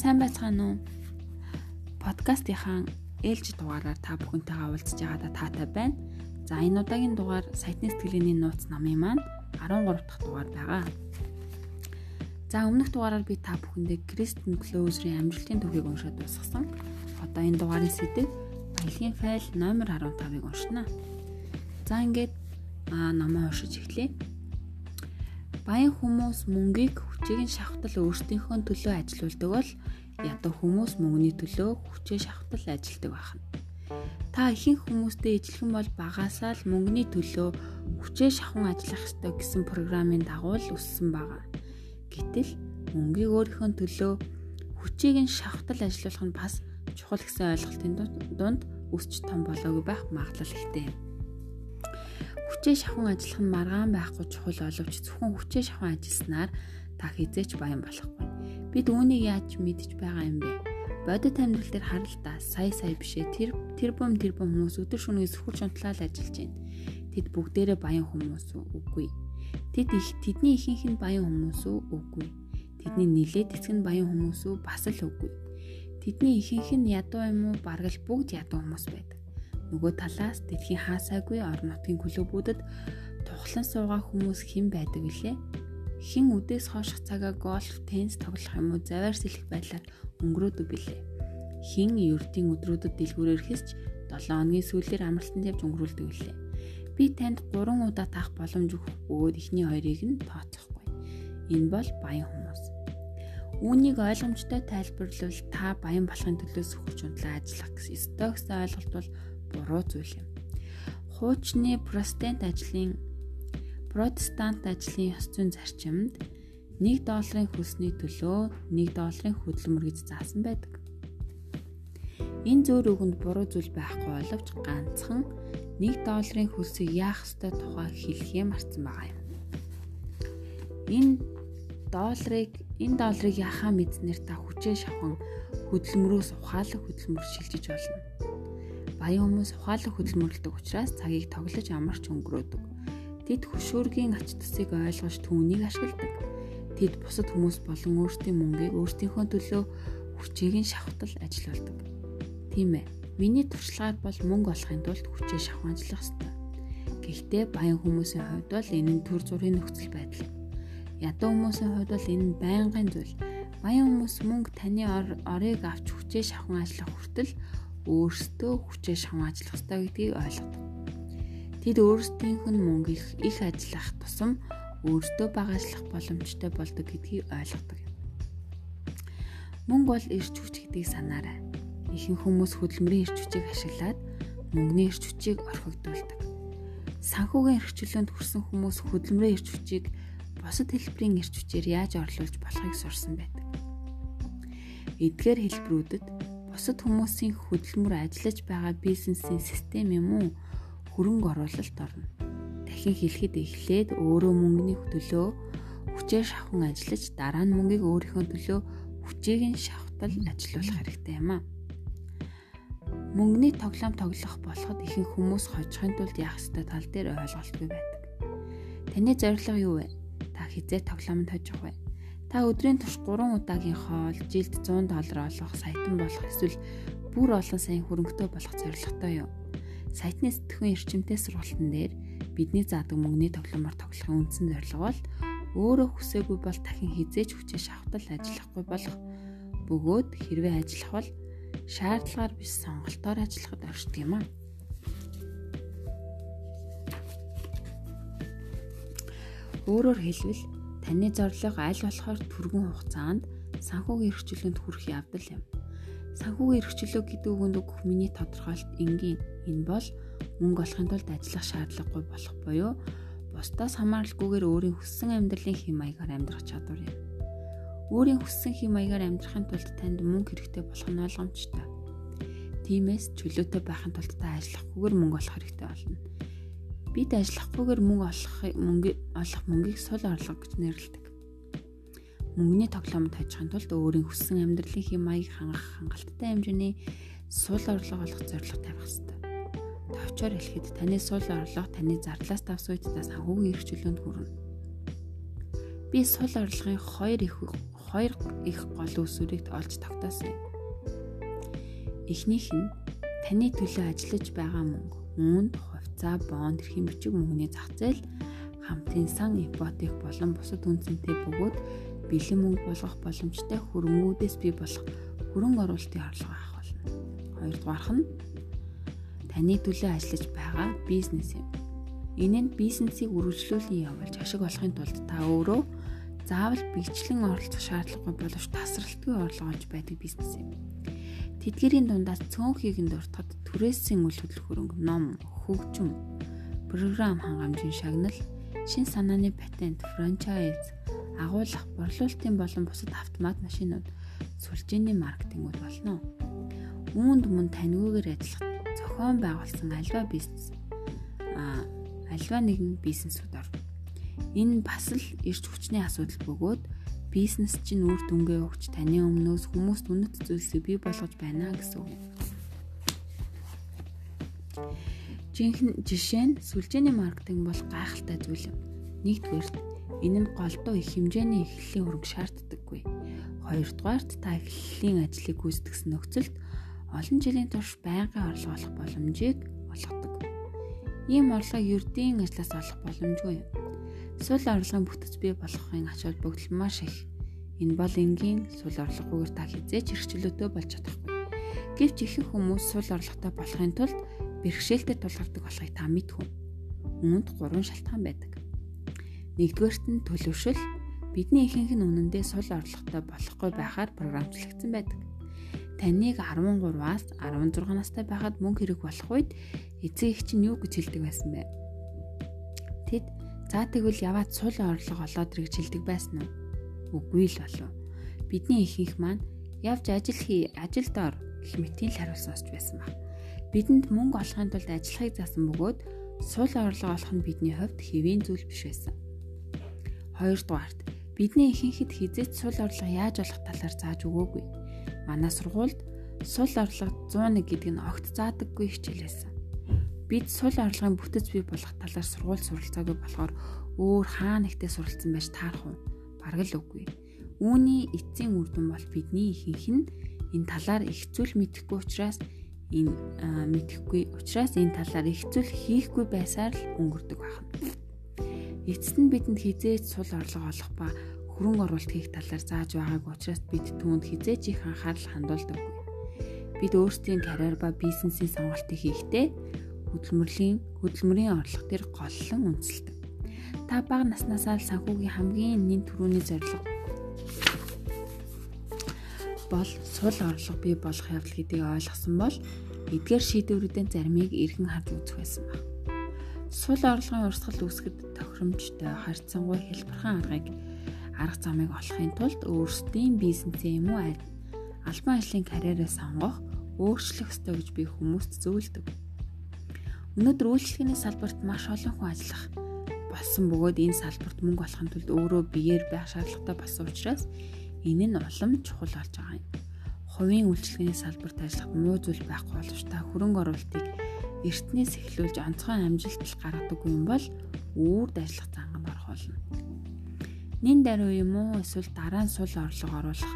сайн байцгаана уу? Подкастынхаа ээлж дугаараар та бүхэнтэйгээ уулзж байгаадаа таатай байна. За энэ удаагийн дугаар сайтны сэтгэлгээний нууц намын маань 13 дахь дугаар байгаа. За өмнөх дугаараар би та бүхэндээ Кристен Клоузерийн амжилтын түүхийг уншаад дуусгасан. Одоо энэ дугаарын сэдэв баялагын файл номер 15-ыг уншина. За ингээд аа намаа уншиж эхлэе. Баян хүмүүс мөнгийг хүчийг нь шавхтал өөрсдийнхөө төлөө ажилуулдаг бол ядуу хүмүүс мөнгөний төлөө хүчээ шавхтал ажилдаг байна. Та ихэнх хүмүүстэй ижилхэн бол багасаа л мөнгөний төлөө хүчээ шавхан ажиллах ёстой гэсэн програмын дагуу л өссөн байгаа. Гэтэл мөнгийг өөрийнхөө төлөө хүчийг нь шавхтал ажилуулах нь бас чухал гэсэн ойлголтын дунд өсч том болоогүй байх магадлал ихтэй хүчээ шавхан ажиллах нь маргаан байхгүй чухал боловч зөвхөн хүчээ шавхан ажилласнаар та хизээч баян болохгүй. Бид үүнийг яаж мэдж байгаа юм бэ? Бодит амьдрал дээр харал та сая сая бишээ тэр тэр бом тэр бом хүмүүс өдөр шөнөгүй сөхөр шунтлал ажиллаж байна. Тэд бүгдээрээ баян хүмүүс үү? Үгүй. Тэд их тэдний ихэнх нь баян хүмүүс үү? Үгүй. Тэдний нилээд эцэг нь баян хүмүүс үү? Бас л үгүй. Тэдний ихэнх нь ядуу юм уу? Бараг л бүгд ядуу хүмүүс байдаг. Нөгөө талаас дэлхийн хаасаагүй орон нутгийн клубүүдэд тухлан суугаа хүмүүс хэн байдаг вүлээ? Хин үдээс хооших цагаа гольф, теннис тоглох юм уу заваар сэлэх байдлаар өнгөрөөдөг билээ. Хин ердийн өдрүүдэд дэлгүүрээр хэсч 7 хоногийн сүүлээр амралтанд явж өнгөрүүлдэг билээ. Би танд 3 удаа таах боломж өгөх бөгөөд эхний хоёрыг нь тооцохгүй. Энэ бол баян хүмүүс. Үүнийг ойлгомжтой тайлбарлавал та баян болохын төлөө сөхөж унтлаа ажиллах гэсэн гэсэн ойлголт бол буруу зүйл юм. Хуучны протестант ажлын протестант ажлын ёс зүйн зарчимд 1 долларын хөлсний төлөө 1 долларын хөдөлмөр гэж заасан байдаг. Энэ зөөр үгэнд буруу зүйл байхгүй боловч ганцхан 1 долларын хөлсийг яах ёстой тухай хэлхээ марцсан байгаа юм. Энэ долларыг энэ долларыг яхаа мэдснээр та хүчээ шавхан хөдөлмөрөөс ухаалаг хөдөлмөр шилжиж болно баян хүмүүс ухаалаг хөдөлмөрлөдөг учраас цагийг тоглож амарч өнгөрөөдөг. Тэд хөшөөргийн ач тусыг ойлгож түүнийг ашигладаг. Тэд бусад хүмүүс болон өөрсдийн мөнгийг өөрсдийнхөө төлөө хүчийг нь шавхтал ажилладаг. Тийм ээ. Миний туршлагаар бол мөнгө олохын тулд хүчээ шавхан ажиллах ёстой. Гэхдээ баян хүмүүсийн хувьд бол энэ нь төр зургийн нөхцөл байдал. Ядуу хүмүүсийн хувьд бол энэ нь байнгын зүйл. Баян хүмүүс мөнгө таны орыг авч хүчээ шавхан ажиллах хүртэл өөрсдөө хүчээ шаван ажиллах ёстой гэдгийг ойлгодог. Тэд өөрсдийнх нь мөнгө их ажиллах тусам өөрсдөө бага ажиллах боломжтой болдог гэдгийг ойлгодог. Мөнгө бол эрч хүч гэдгийг санаарай. Ихэнх хүмүүс хөдөлмөрийн эрч хүчийг ашиглаад мөнгөний эрч хүчийг орхигдуулдаг. Санхүүгийн эрхчлөөнд хүрсэн хүмүүс хөдөлмөрийн эрч хүчийг бусад хэлбэрийн эрч хүчээр яаж орлуулж болохыг сурсан байдаг. Эдгээр хэлбэрүүдэд бусад хүмүүсийн хөдөлмөр ажиллаж байгаа бизнесийн систем юм уу хөрөнгө оруулалт орно. Дахин хэлэхэд эхлээд өөрөө мөнгөний төлөө хүчээр шавхан ажиллаж дараа нь мөнгийг өөрийнхөө төлөө хүчийг нь шавтал ажилуулах хэрэгтэй юм аа. Мөнгөний тоглоом тоглох болоход ихэнх хүмүүс хожихын тулд яах ёстой тал дээр ойлголтгүй байдаг. Таны зорилго юу вэ? Та хизээ тоглоомд хожих вэ? Та өдрийн турш 3 удаагийн хоол, жилд 100 доллар олох, саятан болох эсвэл бүр олон сая хөрөнгөтэй болох зорилготой юу? Сайтны сэтгхүүн эрчимтэй сургалтын дээр бидний заадаг мөнгөний тоглоомоор тоглохын үндсэн зорилго бол өөрөө хүсээгүй бол дахин хизээж хүчээ шавтал ажиллахгүй болох бөгөөд хэрвээ ажиллах бол шаардлагаар биш сонголтоор ажиллахад оршдог юм аа. Өөрөөр хэлбэл Таны зорилго аль болохоор түргэн хугацаанд санхүүгийн эрхчлөөнд хүрэх явдал юм. Санхүүгийн эрхчлөө гэдэг үгэнд өгөх миний тодорхойлт энгийн. Энэ бол мөнгө олохын тулд ажиллах шаардлагагүй болох буюу бусдаас хамааралгүйгээр өөрийн хүссэн амьдралын хэм маягаар амьдрах чадвар юм. Өөрийн хүссэн хэм маягаар амьдрахын тулд танд мөнгө хэрэгтэй болох нь ойлгомжтой. Тиймээс чөлөөтэй байхын тулд та ажиллахгүйгээр мөнгө олох хэрэгтэй болно бид ажиллахгүйгээр мөнгө олох мөнгө олох мөнгийг сул орлого гэж нэрлэдэг. Мөнгөний тоглоомд хажихын тулд өөрийн хүссэн амьдралын хэм маяг хангах хангалттай хэмжээний сул орлого олох зорилго тавих хэрэгтэй. Товчоор хэлэхэд таны сул орлого таны зарлаас тавс үед та санхүүгийн эрх чөлөөнд хүрнэ. Би сул орлогын 2 их 2 их гол үүсвэрийг олж тогтоосон юм. Эхнийх нь таны төлөө ажиллаж байгаа мөнгө, үүнд хувьцаа, бонд, эрхийн бичиг мөнгөний зах зээл, хамтын сан, ипотек болон бусад үнцэнтэй бөгөөд бэлэн мөнгө болгох боломжтой хөрөнгүүдээс бий болох хөрөнгө оруулалтын орлого авах болно. Хоёрдугаарх нь таны төлөө ажиллаж байгаа бизнес юм. Энэ нь бизнесийг үргэлжлүүлэн явуулж ашиг олохын тулд та өөрөө заавал бэхжлэн оролцох шаардлагагүй боловч тасралтгүй орлого олж байдаг бизнес юм. Тэдгэрийн дундаас цөөнхийг нь дуртахад түрээсийн үйл хөдлөх хөрөнгө, ном, хөгжим, програм хангамжийн шагнал, шин санааны патент, франчайз, агуулгах, борлуулалтын болон бусад автомат машинууд, сүлжээний маркетингуд болно. Үүнд мөн таньгүйгээр ажиллах зохион байгуулсан альва бизнес а альва нэгэн бизнесүүд орно. Энэ бас л эрч хүчний асуудал бөгөөд бизнес чинь үр дүнгээ өгч таны өмнөөс хүмүүст үнэт зүйлсийг бий болгож байна гэсэн үг. Жинхэнэ жишээ нь сүлжээний маркетинг бол гайхалтай зүйл юм. Нэгдүгээр энэ нь голдуу их хэмжээний эхлэлийн хөрөнгө шаарддаггүй. Хоёрдугаарт та эхлэлийн ажлыг гүйцэтгэсэн нөхцөлд олон жилийн турш байнгын орлого олох боломжийг олгодог. Ийм орлогыг ердийн ажлаас олох боломжгүй юм. Сул орлогын бүтэц бий болохын ач холбогдол маш их. Энэ бол энгийн сул орлогогүйгээр та хизээч хэрэгчлөөтэй болж чадахгүй. Гэвч ихэнх хүмүүс сул орлоготой болохын тулд бэрхшээлтэй тулгардаг болохыг та мэдхүн. Үүнд гурван шалтгаан байдаг. Нэгдүгээрт нь төлөвшөл бидний ихэнх нь үнэндээ сул орлоготой болохгүй байхаар програмчлагдсан байдаг таныг 13-аас 16 настай байхад мөнгө хэрэг болох үед эцэг их чинь юу гэж хэлдэг байсан бэ? Тэд за тэгвэл яваад сул орлого олоод ирэх хэлдэг байсан уу? Үгүй л болов. Бидний ихэнх маань явж ажил хий, ажилд ор гэх мэтийн л хариулсан осч байсан ба. Бидэнд мөнгө олохын тулд ажиллахыг заасан бөгөөд сул орлого олох нь бидний хувьд хэвийн зүйл биш байсан. Хоёрдугаарт бидний ихэнхэд хизээч сул орлого яаж олох талаар зааж өгөөгүй манай сургуульд сул орлого 101 гэдэг нь огт заадаггүй хичээл байсан. Бид сул орлогын бүтэц бий болох талаар сургууль суралцаагүй болохоор өөр хаа нэгтээ суралцсан байж таарах уу? Бараг л үгүй. Үүний эцсийн үр дүн бол бидний ихэнх нь энэ талаар их зүйл мэдэхгүй учраас энэ мэдэхгүй учраас энэ талаар их зүйл хийхгүй байсаар л өнгөрдөг байна. Эцэст нь бидэнд хизээч сул орлого олох ба хөрөнгө оруулалт хийх талаар зааж байгаагүй учраас бид түүнд хизээч их анхаарал хандуулдаггүй. Бид өөрсдийн карьер ба бизнесийн сонголтыг хийхдээ хөдөлмөрлийн хөдөлмөрийн орлого дээр голлон үнэлдэг. Та бага наснасаа л санхүүгийн хамгийн нэн төрөний зорилго бол сул орлого бий болох явдал гэдгийг ойлгосон бол эдгээр шийдвэрүүдийн заримыг эргэн харж үзэх байсан ба. Сул орлогын урсгал үүсгэхэд тохиромжтой харьцангуй хэлбэрхэн аргыг арга замыг олохын тулд өөрсдийн бизнесээ юм уу албан ажлын карьераа сонгох, өөрчлөх ёстой гэж би хүмүүст зөвлөдөг. Өнөөдөр үйлчлэгээний салбарт маш олон хүн ажиллах болсон бөгөөд энэ салбарт мөнгө олохын тулд өөрөө биеэр байх шаардлагатай болсон учраас энэ нь улам чухал болж байгаа юм. Хувийн үйлчлэгээний салбарт ажиллах муу зүйл байхгүй боловч та хөрөнгө оруулалтыг эртнээс эхлүүлж онцгой амжилт гаргадаг юм бол үрд ажиллах занганд орох болно нин даруй юм уу эсвэл дараа нь сул орлого оруулах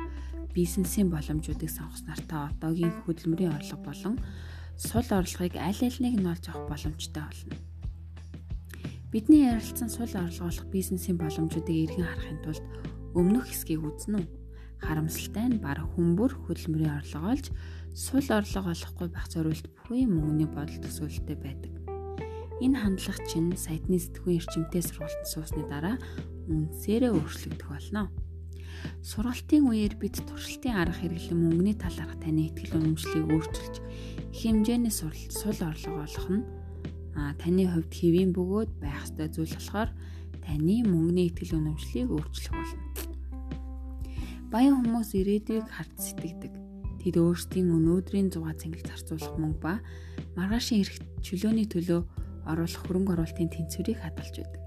бизнесийн боломжуудыг сонгосноор та одоогийн хөдөлмөрийн орлого болон сул орлогыг аль алиныг нь олж авах боломжтой болно. Бидний ярилцсан сул орлого олох бизнесийн боломжуудыг эргэн харахын тулд өмнөх хэсгийг үзнэ үү? Харамсалтай нь баг хүмүүр хөдөлмөрийн орлого олж сул орлого олохгүй байх зориулт бүхэн мөнгөний бодол төсөөлөлтэй байдаг. Энэ хандлага чинь сайтны сэтгүүн эрчимтэй сургалтанд суусны дараа үндсээрээ өөрчлөгдөх болно. Сургалтын үеэр бид туршилтын арга хэрэглэн мөнгөний талаарх таны ихтгэл үнэмшлийг өөрчилж хэмжээний суралт сул орлого олох нь таны хувьд хэвийн бөгөөд байх ёстой зүйл болохоор таны мөнгөний ихтгэл үнэмшлийг өөрчлөх болно. Баян хүмүүс ирээдүйг харж сэтгэдэг. Тэд өөрсдийн өнөөдрийн зугаа цэнгэл зарцуулах мөнгө ба маргаашийн эрх чөлөөний төлөө оруулах хөрөнгө оруулалтын тэнцвэрийг хадгалж байдаг.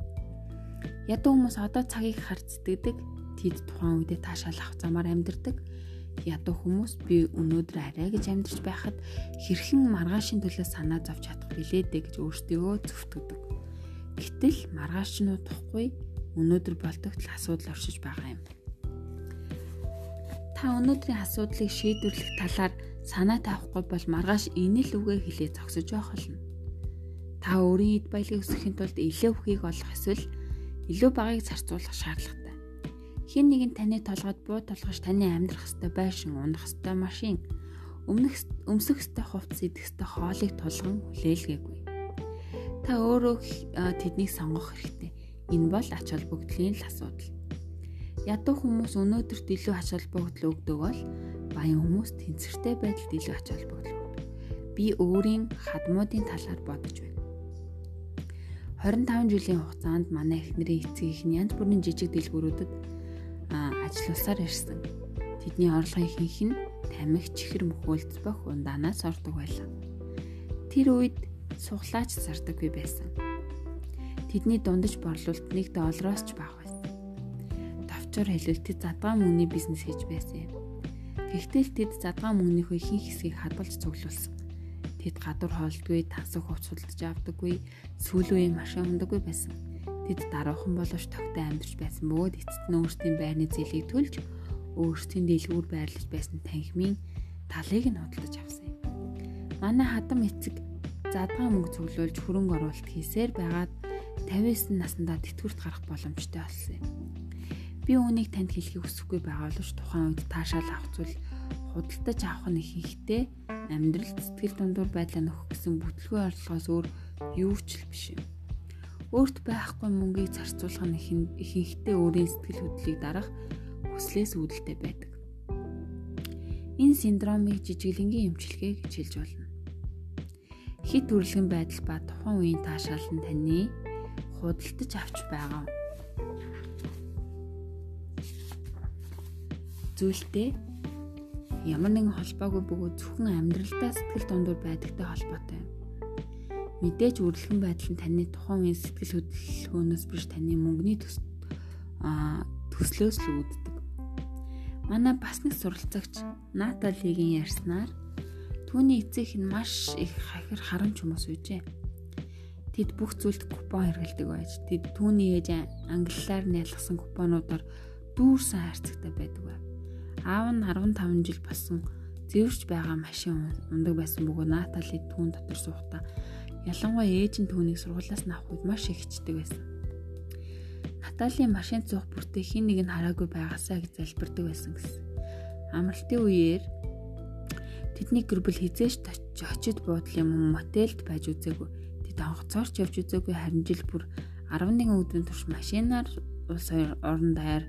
Ядуу хүмүүс одоо цагийг харж сэтгэдэг. Тэд тухайн үедээ таашаал авах замаар амьдардаг. Ядуу хүмүүс би өнөөдөр арай гэж амьдарч байхад хэрхэн маргаашийн төлөө санаа зовж чадах билээ дээ гэж өөртөө зөвтгдөг. Гэтэл маргааш нь удахгүй өнөөдөр болтогтол асуудал оршиж байгаа юм. Та өнөөдрийн асуудлыг шийдвэрлэх талаар санаа тавихгүй бол маргааш энэ л үгээ хэлээ зогсож явах болно. Та өөрийн эд баялагийг өсгөхийн тулд илүү үхийг олох эсвэл илүү багыг зарцуулах шаардлагатай. Хин нэг нь таны толгойд буу толгош таны амьдрах хэвээр байшин, унах хэвээр машин, өмнөх өмсөх хэвээр хувцас идэх хэвээр хоолыг тулган хүлээлгээгүй. Та өөрөө тэднийг сонгох хэрэгтэй. Энэ бол ач холбогдлын л асуудал. Ядуу хүмүүс өнөөдөрт илүү ач холбогдол өгдөг бол баян хүмүүс тэнцвэртэй байдалд илүү ач холбогдол өгдөг. Би өөрийн хадмуудын талаар бодож байна. 25 жилийн хугацаанд манай эхнэрийн эцэг их янз бүрийн жижиг дэлгүүрүүдэд ажилласаар ирсэн. Тэдний орлогын ихэнх нь тамхи, чихэр мөхөөлц бох ундаанаас ордог байлаа. Тэр үед суглаач зардаггүй байсан. Тэдний дундаж борлуулалт нэг доллароос ч бага байсан. Товчоор хэлэлтэд задгаан мөнгөний бизнес хийж байсан юм. Гэхдээ л тэд задгаан мөнгөнийхөө ихэнх хэсгийг хадгалж цуглуулсан. Тэд гадуур хоолдгүй, тансаг хувц судалж авдаггүй, сүүл үеийн машин ундаггүй байсан. Тэд даруухан боловч тогтой амьдарч байсан бөгөөд эцэст нь өөрсдийн байрны зээлийг төлж өөрсдийн дэлгүүр байрлаж байсан танхимын талыг нь худалдаж авсан юм. Манай хадам эцэг задгаан мөнгө цуглуулж хөрөнгө оруулалт хийсээр байгаад 59 наснда тэтгэврт гарах боломжтой болсон юм. Би үүнийг танд хэлхийг хүсэхгүй байгаа боловч тухайн үед таашаал авах зүйл худалдаж авах нь ихэнхдээ амьдрал сэтгэл дундуур байдлаа нөхөх гэсэн бүтлгүй орлогоос өөр юу ч л биш юм. Өөрт байхгүй мөнгийг зарцуулах нь ихэнхдээ өөрийн сэтгэл хөдлөлийг дарах хүслээс үүдэлтэй байдаг. Энэ синдромыг жижиглэнгийн эмчилгээ гэж хэлж болно. Хит төрөлгөн байдал ба тухайн үеийн таашаал нь таны худалдаж авч байгаа зүйлтэй ямар нэгэн холбоогүй бөгөөд зөвхөн амьдралдаа сэтгэл дундуур байдагтай холбоотой юм. Мэдээж үргэлжлэн байдал нь таны тухайн үеийн сэтгэл хөдлөлгөөнөөс биш таны мөнгөний төс төслөөс л үүддэг. Манай бас нэг суралцагч Наталигийн ярьснаар түүний эцэг нь маш их хахир харамч хүмүүс үйжээ. Тэд бүх зүйлд купон хэрэгэлдэг байж, тэд түүний ээж англиар нялгсан купонуудаар дүүрсэн хайрцагтай байдаг байв. Аав нь 15 жил болсон зэвэрч байгаа машин ундаг байсан бөгөөд Натали түүн дотор суухдаа ялангуяа ээж нь түүнийг сургуулиас нь авах үед маш их хичдэг байсан. Наталийн машин зуух бүртээ хин нэг нь хараагүй байгаасаа гэж залбирдаг байсан гэсэн. Амралтын үеэр тэдний гэр бүл хизээш очиж буудлын мотелд байж үзээгүй. Тэд онцгцоорч явж үзээгүй харин жил бүр 11 өдрийн турш машинаар улс орон даяар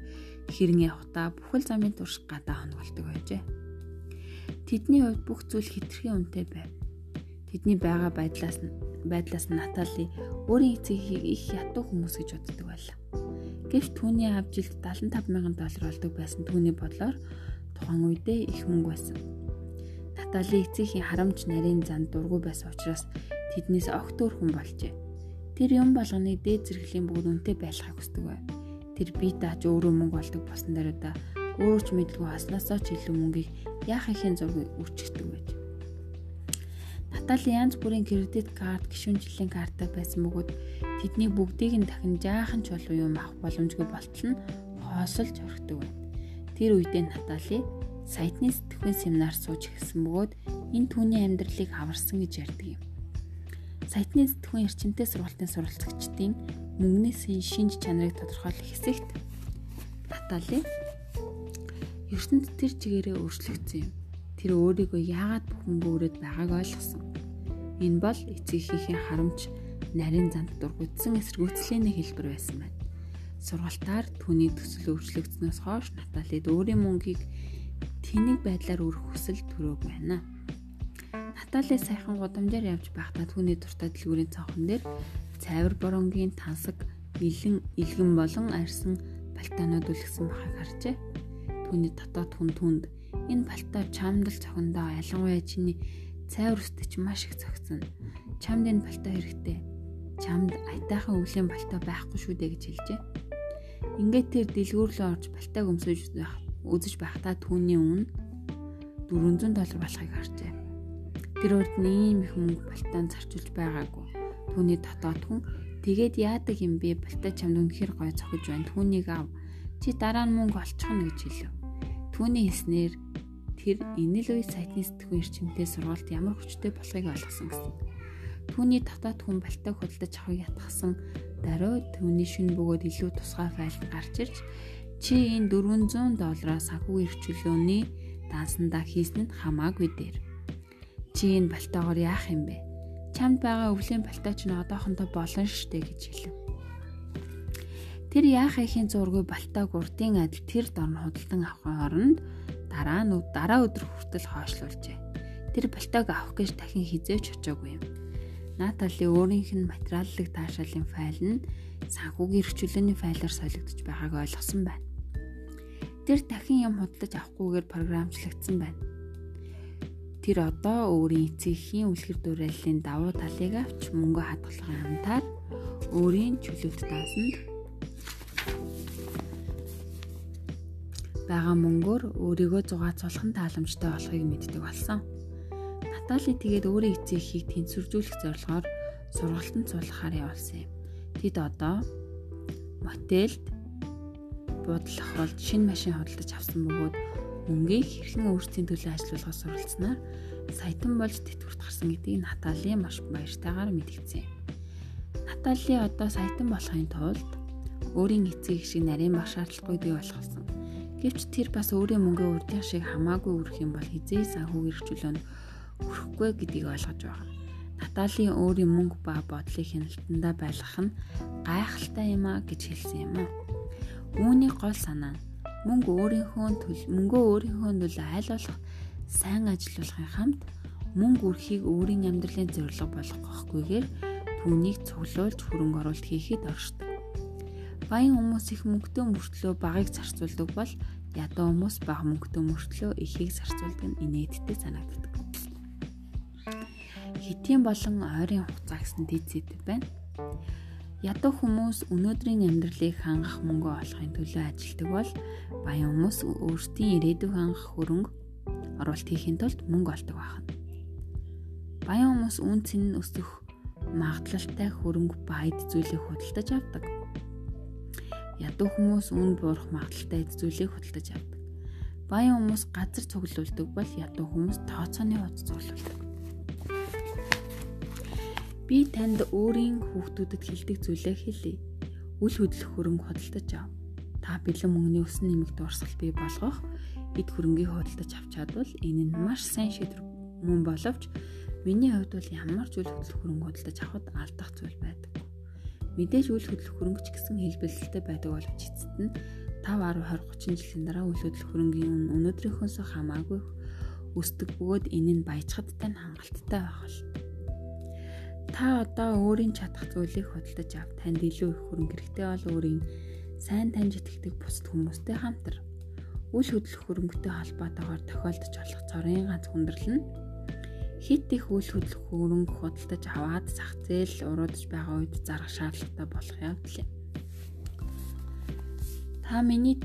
хэрэн явхдаа бүхэл замын турш гадаа хонголдог байжээ. Тэдний хувьд бүх зүйл хитрхи үнэтэй байв. Тэдний байгаа байдлаас нь байдлаас Натали өөрийн эцгийг их ятуу хүмүүс гэж боддог байлаа. Гэвч түүний аав жилд 75 мянган доллар олдог байсан түүний бодлоор тухайн үедээ их мөнгө байсан. Натали эцгийн харамж нарийн зан дургу байсан учраас тэднээс огт өөр хүн болжээ. Тэр юм болгоныг дээд зэрэглэлийн бүгд үнэтэй байлгахыг хүсдэг байв тэр бие дааж өөрөө мөнгө олдог болсон даруйда өөрөө ч мэдлгүй хаснаасаа ч илүү мөнгийг яах ихийн зургийг үрчигдэг байж. Натали янз бүрийн кредит карт, гишүүн жилийн картаа байсан бөгөөд тэдний бүгдийг нь дахин жаахан ч болов юм авах боломжгүй болтол нь хоосолж орхидог байна. Тэр үедээ Натали сайтны сэтгүүн семинар сууж эхэлсэн бөгөөд энэ түүний амьдралыг аварсан гэж ярьдаг юм. Сайтны сэтгүүн эрчимтэй сургалтын суралцагчдын мөнгөний шинж чанарыг тодорхойлох хэсэгт Натали ертөнд тэр чигээрээ өөрчлөгдсөн юм. Тэр өөрийгөө яагаад бүхэн бөөрöd байгааг ойлгосон. Энэ бол эцэгийнхээ харамч нарийн занд дургуутсан эсэргүүцлийн нэг хэлбэр байсан байна. Сургалтаар түүний төсөл өөрчлөгдснөөс хойш Наталид өөрийн мөнгийг тэнэг байдлаар өрөх хүсэл төрөөг байна. Натали сайхан гудамжаар явж байхдаа түүний дуртай дэлгүүрийн цонхон дээр цайвар боронгийн тансаг илэн илгэн болон арьсан балтаанууд үлгсэн байхыг харжээ. Түүний дотоод хүн түнд энэ балтаа чамдал цохиндоо ялангуяа чиний цайвар өсдөж маш их цогцсон. Чамд энэ балтаа хэрэгтэй. Чамд аятайхан өвлийн балтаа байхгүй шүү дээ гэж хэлжээ. Ингээд тэр дэлгүүр рүү орж балтааг өмсөж үзэж байхдаа түүний үн 400 доллар болохыг харжээ. Тэр урд ийм их мөнгө балтаанд зарчулж байгаагүй. Түүний дотоод хүн Тэгээд яадаг юм бэ? Балтаа чамд үнэхээр гой цохиж байна. Түүнийг ав. Чи дараа нь мөнгө олчихно гэж хэлв. Түүний хэлснээр тэр энэ л үе сайтны сэтгүүн эрчимтэй сургалт ямар хүчтэй болохыг ойлгосон гэсэн. Түүний татаад хүн балтаа худалдаж авахыг ятгсан даруй түүний шүн бөгөөд илүү тусгай файлд гарч ирж чи энэ 400 доллараас санхүүгийн эрхчлөөний дансандаа хийсэн нь хамаагүй дээр. Чи энэ балтаагаар яах юм бэ? Чамд байгаа өвлийн балтаа ч н одоохондоо болно штэ гэж хэлв. Тэр яах ихийн зургийг балтааг урдын адил тэр дорн худалдан авахын оронд дараа нь дараа өдөр хүртэл хойшлуулжээ. Тэр балтааг авах гэж дахин хизээч очоогүй юм. Натали өөрийнх нь материаллык таашаалын файл нь санхүүгийн эрхчлөөний файлаар солигдож байгааг ойлгосон байна. Тэр дахин юм худалдаж авахгүйгээр програмчлагдсан байна. Тэр одоо өөрийн эцгийн үлгэр дуурайллын давуу талыг авч мөнгө хадгалахын амтаар өөрийн чөлөөт даасанд байгаа мөнгөөр өөрийгөө зугаацуулах тааламжтай болохыг мэддэг болсон. Натали тэгээд өөрийн эцэг эхийг тэнцвэржүүлэх зорилгоор сургалтанд суулгахаар явуулсан юм. Тэд одоо мотелд буудлах болж шинэ машин худалдаж авсан бөгөөд мөнгийг хэрхэн өөрсдийн төлөө ажилуулах суралцсанаар саятан болж тэтгэврт гарсан гэдгийг Натали маш баяртайгаар мэдгдсэн. Натали одоо саятан болохын тулд өөрийн эцэг шиг нарийн баг шаардлагагүй бий болгосон. Гэвч тэр бас өөрийн мөнгөө урдын шиг хамаагүй өрөх юм бол хизээ санхүүг эрхчлөөнд өрөхгүй гэдгийг ойлгож байгаа. Наталийн өөрийн мөнгө ба бодлыг хяналтандаа байлгах нь гайхалтай юм а гэж хэлсэн юм а. Үүний гол санаа нь мөнгө өөрийнхөө мөнгөө өөрийнхөө төлөө айл болох сайн ажилуулахын хамт мөнгө үрхийг өөрийн амьдралын зорилго болгохгүйгээр түүнийг цуглуулж хөрөнгө оруулалт хийхэд оршдог. Баян хүмүүс их мөнгөтэй мөртлөө багыг зарцуулдаг бол ядуу хүмүүс бага мөнгөтэй мөртлөө ихийг зарцуулдаг нь инээдтэй санагддаг. Хитийн болон ойрын хугацаа гэсэн сэдв байна. Ядуу хүмүүс өнөөдрийн амьдралыг хангах мөнгө олохын төлөө ажилдаг бол баян хүмүүс өөрсдийн ирээдүйг хангах хөрөнгө оруулалт хийхин тулд мөнгө олдог байна. Баян хүмүүс үн цэн нь өсөх магадлалтай хөрөнгө ба эд зүйлийг худалдаж авдаг ядуу хүмүүс үн буурах магадaltaй эд зүйлийг худалдаж авдаг. Баян хүмүүс газар цуглуулдаг бол ядуу хүмүүс тооцооны хувьд цуглуулдаг. Би танд өөрийн хүүхдүүдэд хэлдэг зүйлээ хэлье. Үл хөдлөх хөрөнгө худалдаж ав. Та бэлэн мөнгөний өсн нэмэгт урсгал бий болгох эд хөрөнгийг худалдаж авч чадвал энэ нь маш сайн шийдвэр мөн боловч миний хувьд бол ямар ч үл хөдлөх хөрөнгө худалдаж авахд алдах зүйл байдаг. Мэдээж үйл хөдлөх хөрөнгөч гэсэн хэлбэлэлтэй байдаг боловч эцэст нь 5 10 20 30 жилийн дараа үйл хөдлөх хөрөнгийн үн өнөөдрийнхөөс хамаагүй өсдөг бөгөөд энэ нь баяжхадтай нь хангалттай байх л. Та одоо өөрийн чадах зүйлийг хөдөлж ав. Танд илүү их хөрөнгө хэрэгтэй бол өөрийн сайн таньж итгэдэг бусад хүмүүстэй хамтар. Үйл хөдлөх хөрөнгөтэй холбоотойгоор тохиолдож болох цорын ганц хүндрэл нь хит их үйл хөдлөх хөрөнгө худалдаж аваад зах зээл уруудж байгаа үед зарах шаардлагатай болох явдал юм. Та миний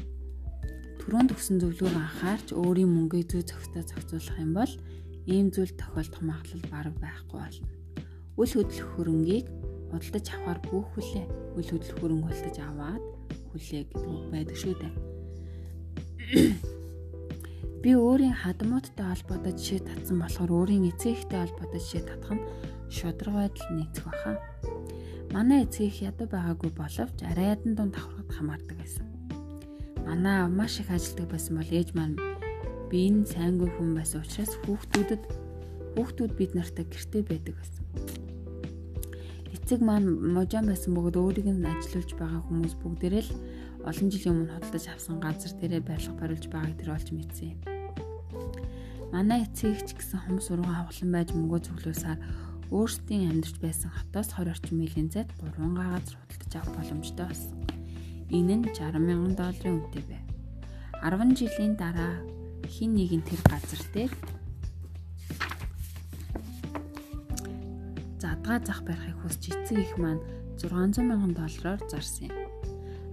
түрүүнд өгсөн зөвлөгөөг анхаарч өөрийн мөнгийг зүй зохистой зохицуулах юм бол ийм зүйл тохиолдох магадлал бага байхгүй болно. Үйл хөдлөх хөрөнгийг худалдаж авахар бүх хүлээ. Үйл хөдлөх хөрөнгө худалдаж аваад хүлээ гэдэг байдаг шүү дээ. Би өөрийн хадмууттай холбоотой жишээ татсан болохоор өөрийн эцэгтэй холбоотой жишээ татах нь шудраг байдал нийцэх баха. Манай эцэг их ядуу байгаагүй боловч арай ядан дунд давхрахад хамаардаг байсан. Манай маш их ажилдаг байсан бол ээж маань би энэ сайнгүй хүн байсан учраас хүүхдүүдэд хүүхдүүд бид нартай гэртээ байдаг байсан. Эцэг маань можон байсан бөгөөд өөрийг нь ажилуулж байгаа хүмүүс бүгдээрээ л олон жилийн өмнө хөдөлж авсан газар дээрээ барилга бариулж байгааг тэр олж мэдсэн юм. Манай эцэг ч гэсэн хум сургууль хавхлан байж мөнгөө цуглуулсаар өөрсдийн амьдарч байсан хотоос 20 орчим милийн зайд 3 газар худалдаж авах боломжтой болсон. Энэ нь 60 мянган долларын үнэтэй байв. 10 жилийн дараа хин нэгэн тэр газар дээр задгаа зах барихыг хүсч эцэг их маань 600 мянган доллараар зарсан юм.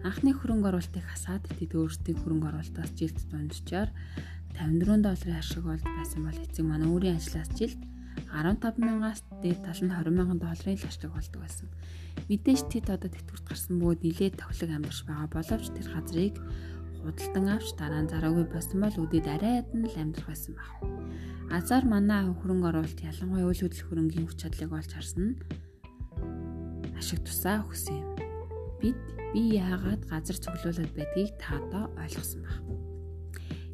Анхны хөрөнгө оруулалтыг хасаад тэд өөрсдийн хөрөнгө оруулалтаас жилд дунджаар 54 долларын ашиг олж байсан бол эцэг маань өөрийн ажлаас жилд 15 мянгаас дээд тал нь 20 мянган долларын л ачлаг болдог байсан. Мэдээж тэд одоо тэтгэврт гарсан бөгөөд нилээд тохилог амьдарч байгаа боловч тэр газрыг худалдан авч дараа нь зараагүй болсон бол үдэд арайд нь л амьдрах байсан баг. Азар манай хөрөнгө оруулалт ялангуяа үйл хөдлөх хөрөнгийн хүч чадлыг олж харсан нь ашиг тусаа өгсөн юм. Бид би яагаад газар цуглуулад байдгийг та одоо ойлгосон баг.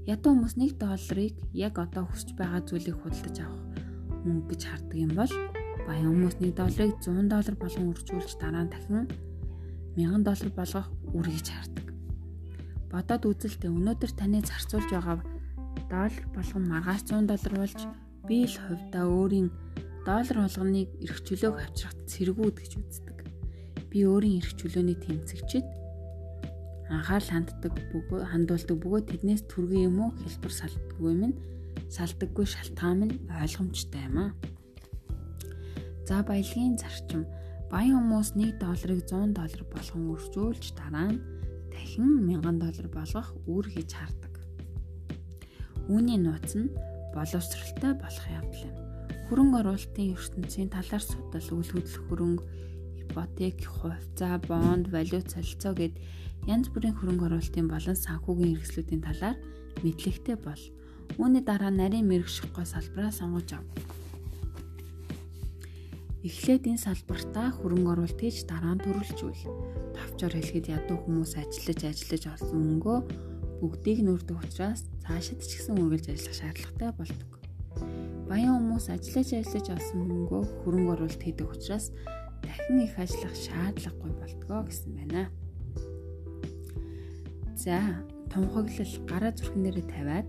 Ядуу хүмүүс 1 долларыг яг одоо хүсэж байгаа зүйлийг худалдаж авах мөнгө гэж хардаг юм бол баян хүмүүс 1 долларыг 100 доллар болгон үржүүлж дараа нь дахин 1000 доллар болгох үр гэж хардаг. Бодоод үзэлтэй өнөөдөр таны зарцуулж байгаа доллар болгон маргааш 100 доллар болж би л хувьдаа өөрийн доллар болгоныг эрх чөлөөг авчрахад цэргүүд гэж үздэг. Би өөрийн эрх чөлөөний тэмцэгчид анхаарал ханддаг бөгөө хандуулдаг бөгөө тэднээс түргэн юм уу? Хэлбэр салдаггүй минь. Салдаггүй шалтгаан нь ойлгомжтой юм аа. За баялагын зарчим. Баян хүмүүс 1 долларыг 100 доллар болгон өржүүлж дараа нь дахин 1000 доллар болгох үр гэж хардаг. Үүний нууц нь боловсралтай болох явдал юм. Хөрөнгө оруулалтын ертөнцийн талаар судал үйл хөдлөх хөрөнгө, ипотек, хувьцаа, бонд, валют солилцоо гэд янз бүрийн хөрөнгө оруулалтын болон санхүүгийн хэрэгслүүдийн талаар мэдлэгтэй бол Үүний дараа нарийн мэрэгших гой салбараа сонгож ав. Эхлээд энэ салбартаа хөрөнгө оруулалт хийж дараа нь төрөлжүүл. Тавчаар хэлэхэд ядуу хүмүүс ажиллаж ажиллаж олсон мөнгөө бүгдийг нүрдэг учраас цаашид ч гэсэн үргэлж ажиллах шаардлагатай болдог. Баян хүмүүс ажиллаж ажиллаж олсон мөнгөө хөрөнгө оруулалт хийдэг учраас дахин их ажиллах шаардлагагүй болдгоо гэсэн байна. За, тунхаглал гараа зүрхэн дээрээ тавиад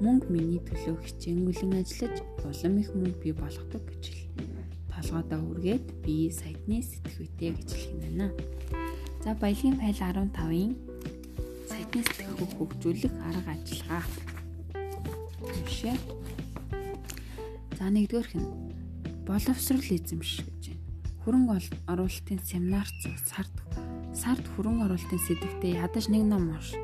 мөнгө миний төлөө хичээнгүлэн ажиллаж улам их мөнгө бий болгодог гэж хэл. Толгойдоо үргээд би сайтны сэтгвэтэй гэж хэлэх юм байна. За баялагын файл 15-ын сайтны сэтгвийг хөгжүүлэх арга ажиллагаа. Түшээ. За нэгдүгээрх нь боловсрол эзэмших гэж байна. Хөрөнгө оруулалтын семинар сард сард хөрөнгө оруулалтын сэдвтэ ядаж нэг ном унш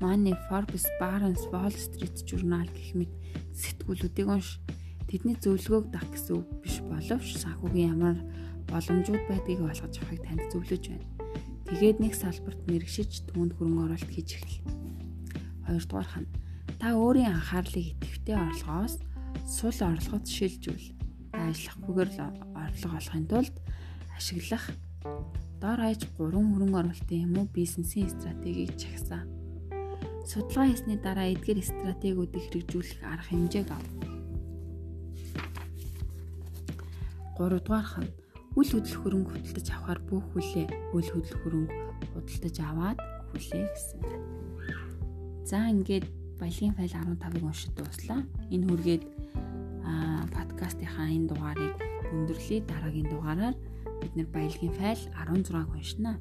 Money, Forbes, Barron's, Wall Street Journal гэх мэт сэтгүүлүүдийг унш. Тэдний зөвлөгөөг дах гэсэн үг биш боловч санхүүгийн ямар боломжууд байдгийг ойлгож авахыг танд зөвлөж байна. Тэгээд нэг салбарт мэрэгшиж түүнд хөрөнгө оруулалт хийж эхэл. Хоёрдугаарх нь та өөрийн анхаарлыг идэвхтэй орлогоос сул орлогод шилжүүл. Та ажиллахгүйгээр л орлого олохын тулд ашиглах дор хаяж 3 хөрөнгө оруулалтын юм уу бизнесийн стратегийг чагсаа судалгаа хийсний дараа эдгээр стратегиудыг хэрэгжүүлэх арга хэмжээг ав. 3 дугаарх нь үл хөдлөх хөрөнгө худалдаж авахар бүх хүлээ үл хөдлөх хөрөнгө худалдаж аваад хүлээ гэсэн. За ингээд баялагын файл 15-ыг уншиж дууслаа. Энэ хүргээд подкастынхаа энэ дугаарыг өндөрлөе. Дараагийн дугаараар бид нэр баялагын файл 16-г уншина.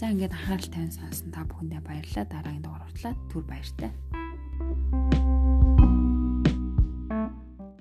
За ингээд анхаарал тавин сонсон та бүхэндээ баярлалаа. Дараагийн дугаар хүртэл түр баяртай.